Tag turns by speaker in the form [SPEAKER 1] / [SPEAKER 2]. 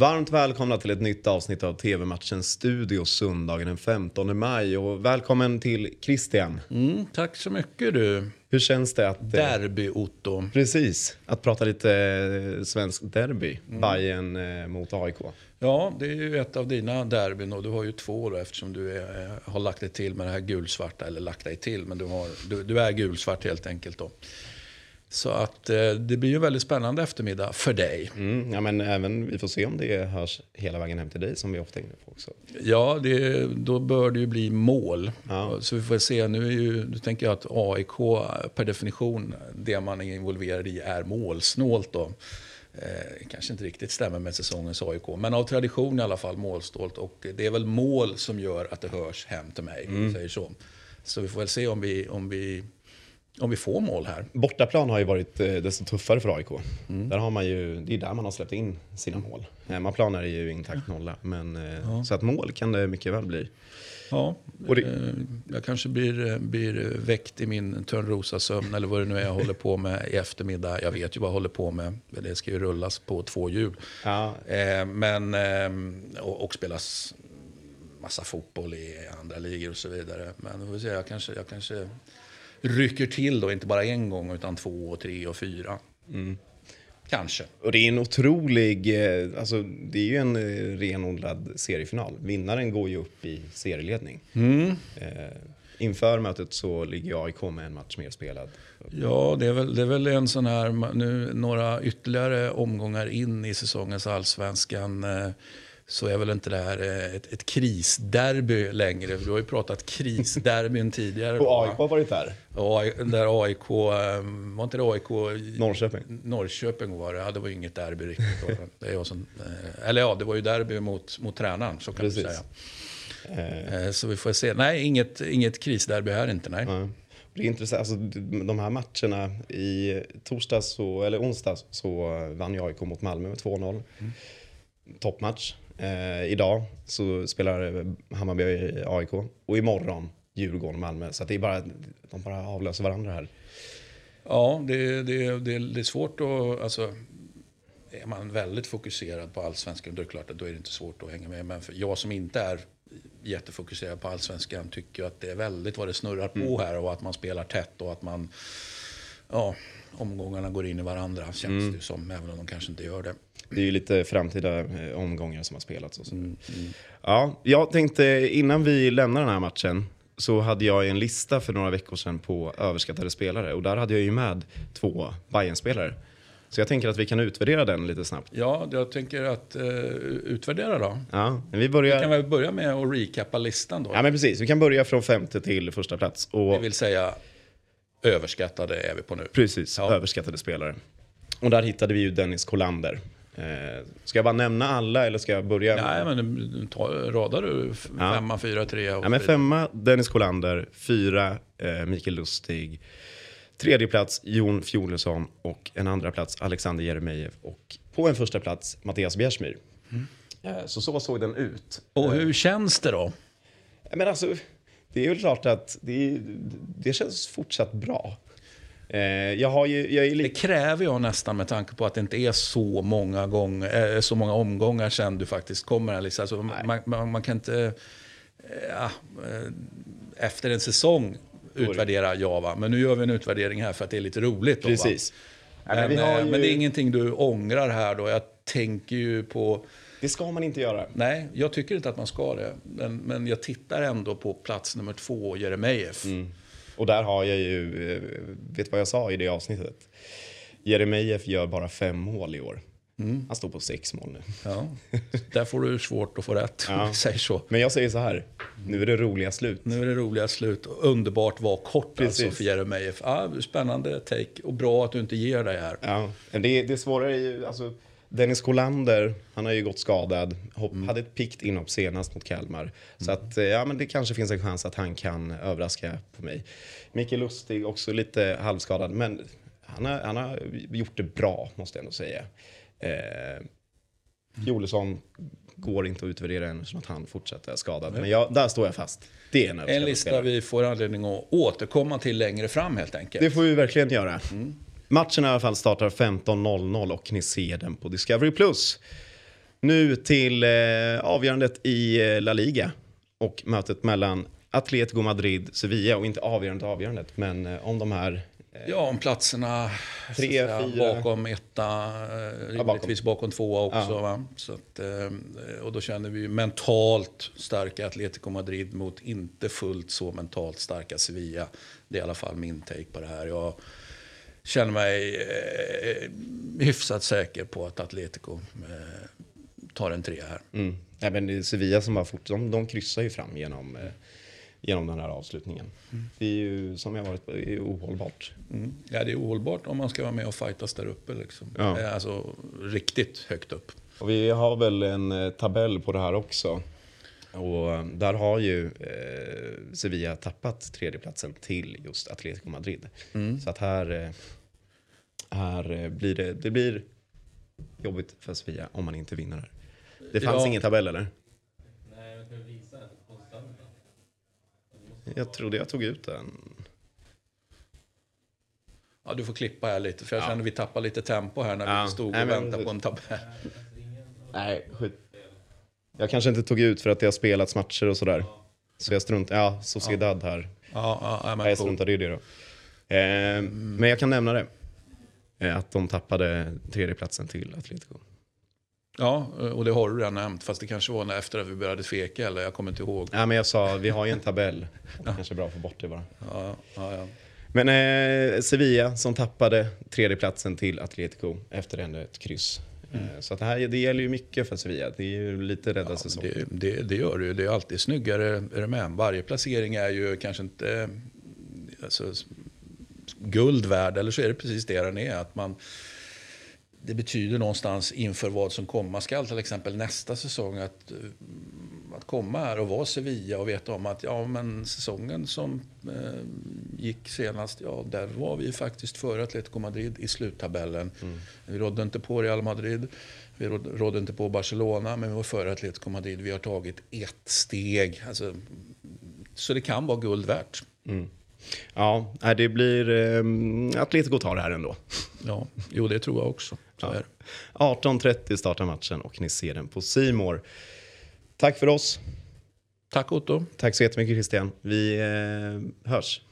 [SPEAKER 1] Varmt välkomna till ett nytt avsnitt av TV-matchens studio söndagen den 15 maj. Och välkommen till Christian.
[SPEAKER 2] Mm, tack så mycket du.
[SPEAKER 1] Hur känns det att... eh,
[SPEAKER 2] Derby-Otto.
[SPEAKER 1] Precis, att prata lite eh, svensk derby. Bayern eh, mot AIK.
[SPEAKER 2] Ja, det är ju ett av dina derbyn och du har ju två då eftersom du är, har lagt dig till med det här gulsvarta. Eller lagt dig till, men du, har, du, du är gulsvart helt enkelt då. Så att eh, det blir ju väldigt spännande eftermiddag för dig.
[SPEAKER 1] Mm, ja, men även, vi får se om det hörs hela vägen hem till dig som vi ofta är inne på också.
[SPEAKER 2] Ja, det, då bör det ju bli mål.
[SPEAKER 1] Ja.
[SPEAKER 2] Så vi får se. Nu, är ju, nu tänker jag att AIK per definition, det man är involverad i, är målsnålt. Då. Eh, kanske inte riktigt stämmer med säsongens AIK, men av tradition i alla fall målsnålt. Och det är väl mål som gör att det hörs hem till mig. vi Säger så. så vi får väl se om vi, om vi, om vi får mål här.
[SPEAKER 1] Bortaplan har ju varit eh, desto tuffare för AIK. Där har man ju, det är där man har släppt in sina mål. Hemmaplan är det ju intakt nolla. Men, eh, Så att mål kan det mycket väl bli.
[SPEAKER 2] Ja,
[SPEAKER 1] det-
[SPEAKER 2] eh, jag kanske blir, blir väckt i min Törnrosa-sömn eller vad det nu är jag håller på med i eftermiddag. Jag vet ju vad jag håller på med. Det ska ju rullas på två hjul.
[SPEAKER 1] Ja,
[SPEAKER 2] Eh, men, eh, och, och spelas massa fotboll i andra ligor och så vidare. Men vi får se, jag kanske, jag kanske rycker till då, inte bara en gång utan två, och tre och fyra. Kanske.
[SPEAKER 1] Och det är en otrolig, eh, alltså det är ju en eh, renodlad seriefinal. Vinnaren går ju upp i serieledning. Eh, inför mötet så ligger AIK med en match mer spelad.
[SPEAKER 2] Ja, det är, väl, det är väl en sån här, nu några ytterligare omgångar in i säsongens allsvenskan eh, så är väl inte det här eh, ett, ett krisderby längre. Du har ju pratat krisderbyn tidigare.
[SPEAKER 1] Och? AIK har varit där.
[SPEAKER 2] Ja, där AIK, eh, var inte det AIK?
[SPEAKER 1] Norrköping.
[SPEAKER 2] Norrköping var det, ja, det var ju inget derby riktigt. Det jag som, eh, eller ja, det var ju derby mot, mot tränaren, så kan
[SPEAKER 1] Precis.
[SPEAKER 2] man säga. Eh, Så vi får se. Nej, inget, inget krisderby här inte, nej.
[SPEAKER 1] Ja. Det är intressant, alltså, de här matcherna i torsdags så, eller onsdags så vann ju AIK mot Malmö med 2-0. Toppmatch. Eh, idag så spelar Hammarby AIK och imorgon Djurgården Malmö. Så det är bara, de bara avlöser varandra här.
[SPEAKER 2] Ja, det, det, det, det är svårt att... Alltså, är man väldigt fokuserad på allsvenskan, då är det klart att då är det inte svårt att hänga med. Men jag som inte är jättefokuserad på allsvenskan tycker att det är väldigt vad det snurrar på här och att man spelar tätt och att man... Ja, omgångarna går in i varandra känns det ju som, även om de kanske inte gör det.
[SPEAKER 1] Det är ju lite framtida eh, omgångar som har spelats. Och så. Ja, jag tänkte innan vi lämnar den här matchen så hade jag en lista för några veckor sedan på överskattade spelare och där hade jag ju med två Bayern-spelare. Så jag tänker att vi kan utvärdera den lite snabbt.
[SPEAKER 2] Ja, jag tänker att uh, utvärdera då.
[SPEAKER 1] Ja, men vi
[SPEAKER 2] Vi
[SPEAKER 1] börjar...
[SPEAKER 2] kan väl börja med att recappa listan då.
[SPEAKER 1] Ja, men precis. Vi kan börja från femte till första plats.
[SPEAKER 2] Det
[SPEAKER 1] Och
[SPEAKER 2] vill säga, överskattade är vi på nu.
[SPEAKER 1] precis,
[SPEAKER 2] Ja.
[SPEAKER 1] överskattade spelare. Och där hittade vi ju Dennis Kolander. Eh, ska jag bara nämna alla eller ska jag börja?
[SPEAKER 2] Nej, men ta, radar du
[SPEAKER 1] Ja.
[SPEAKER 2] femma, fyra, tre och
[SPEAKER 1] Ja, men
[SPEAKER 2] så vidare?
[SPEAKER 1] femma Dennis Kolander, fyra eh, Mikael Lustig, tredje plats Jon Fjolesson och en andra plats Alexander Jeremejeff och på en första plats Mattias Bjärsmyr. Eh, så så såg den ut.
[SPEAKER 2] Och hur känns det då?
[SPEAKER 1] Men alltså, det är väl klart att det, det känns fortsatt bra. Eh, jag, ju, jag är
[SPEAKER 2] Det
[SPEAKER 1] lite...
[SPEAKER 2] kräver jag nästan med tanke på att det inte är så många, gånger, eh, så många omgångar sen du faktiskt kommer. Alltså, man, man, man kan inte ja, eh, efter en säsong utvärdera Java. Men nu gör vi en utvärdering här för att det är lite roligt. Då?
[SPEAKER 1] Precis. Ja,
[SPEAKER 2] Men,
[SPEAKER 1] men, ju,
[SPEAKER 2] men det är ingenting du ångrar här då. Jag tänker ju på...
[SPEAKER 1] det ska man inte göra.
[SPEAKER 2] Nej, jag tycker inte att man ska det. Men, men jag tittar ändå på plats nummer två, Jeremejeff.
[SPEAKER 1] Och där har jag ju, eh, vet du vad jag sa i det avsnittet? Jeremejeff gör bara fem mål i år. Han står på sex mål nu.
[SPEAKER 2] Ja. Där får du svårt att få rätt,
[SPEAKER 1] Ja.
[SPEAKER 2] säger så.
[SPEAKER 1] Men jag säger så här, nu är det roliga slut.
[SPEAKER 2] Nu är det roliga slut. Underbart var kort
[SPEAKER 1] Precis.
[SPEAKER 2] alltså för Jeremejeff. Ja, spännande take och bra att du inte ger dig här.
[SPEAKER 1] Ja, men det, det svåra är ju, alltså, Dennis Kolander, han har ju gått skadad, Hopp, hade ett pikt inhopp senast mot Kalmar. Så att, eh, ja, men det kanske finns en chans att han kan överraska på mig. Mikael Lustig, också lite halvskadad, men han har, han har gjort det bra, måste jag ändå säga. Eh, Jolesson går inte att utvärdera än som att han fortsätter skadad. Men jag, där står jag fast. Det är en
[SPEAKER 2] En lista
[SPEAKER 1] spelare.
[SPEAKER 2] vi får anledning att återkomma till längre fram helt enkelt.
[SPEAKER 1] Det får vi verkligen göra. Matchen i alla fall startar 15.00 och ni ser den på Discovery+. Nu till eh, avgörandet i eh, La Liga och mötet mellan Atletico Madrid, Sevilla och inte avgörandet avgörandet, men eh, om de här
[SPEAKER 2] Ja, om platserna
[SPEAKER 1] Tre,
[SPEAKER 2] säga,
[SPEAKER 1] fyra.
[SPEAKER 2] bakom etta, eh, rimligtvis bakom tvåa också.
[SPEAKER 1] Ja.
[SPEAKER 2] Så att, eh, och då känner vi mentalt starka Atletico Madrid mot inte fullt så mentalt starka Sevilla. Det är i alla fall min take på det här. Jag känner mig eh, hyfsat säker på att Atletico eh, tar en trea här.
[SPEAKER 1] Mm. Men är Sevilla som bara fort, de, de kryssar ju fram genom, eh, genom den här avslutningen. Det är ju, som jag varit på, det är ohållbart.
[SPEAKER 2] Mm. Ja, det är ohållbart om man ska vara med och fightas där uppe. Liksom.
[SPEAKER 1] Ja.
[SPEAKER 2] Eh, Alltså riktigt högt upp.
[SPEAKER 1] Och vi har väl en eh, tabell på det här också. Och eh, där har ju eh, Sevilla tappat tredjeplatsen till just Atletico Madrid. Så att här, eh, här eh, blir det, det blir jobbigt för Sevilla om man inte vinner här. Det fanns
[SPEAKER 2] Ja.
[SPEAKER 1] ingen tabell eller?
[SPEAKER 3] Nej, jag kan visa en konstant.
[SPEAKER 1] Jag trodde jag tog ut den.
[SPEAKER 2] Ja, du får klippa här lite, för jag
[SPEAKER 1] Ja.
[SPEAKER 2] känner vi tappar lite tempo här när
[SPEAKER 1] Ja.
[SPEAKER 2] vi stod
[SPEAKER 1] Nej,
[SPEAKER 2] och
[SPEAKER 1] men-
[SPEAKER 2] väntade på en tabell.
[SPEAKER 1] Nej, skit. Jag kanske inte tog ut för att det har spelats matcher och sådär. Så jag struntade, ja, Sociedad här.
[SPEAKER 2] Ja, ja,
[SPEAKER 1] jag struntade i det då. Eh, Men jag kan nämna det. Eh, Att de tappade tredjeplatsen till Atletico.
[SPEAKER 2] ja, och det har du redan nämnt, fast det kanske var efter att vi började tveka, eller jag kommer inte ihåg.
[SPEAKER 1] Ja, men jag sa, vi har ju en tabell. Kanske är bra att få bort det bara.
[SPEAKER 2] Ja, ja, ja.
[SPEAKER 1] Men eh, Sevilla som tappade tredjeplatsen till Atletico efter ännu ett kryss. Eh, så att det här det gäller ju mycket för Sevilla. Det är ju lite rädda säsong.
[SPEAKER 2] Det, det, det gör det ju. Det är alltid snyggare är med. Varje placering är ju kanske inte eh, alltså, guld värd, eller så är det precis det den är. Att man, det betyder någonstans inför vad som komma skall, till exempel nästa säsong, att, eh, att komma här och vara Sevilla och veta om att ja, men säsongen som eh, gick senast, ja, där var vi faktiskt före Atletico Madrid i sluttabellen. Vi rådde inte på Real Madrid, vi råd- rådde inte på Barcelona, men vi var före Atletico Madrid. Vi har tagit ett steg. Alltså, så det kan vara guld värt.
[SPEAKER 1] Ja, nej, det blir... Eh, Atletico tar det här ändå.
[SPEAKER 2] Ja, jo, det tror jag också. Det.
[SPEAKER 1] 18.30 startar matchen och ni ser den på Simor. Tack för oss.
[SPEAKER 2] Tack Otto.
[SPEAKER 1] Tack så jättemycket Christian. Vi eh, hörs.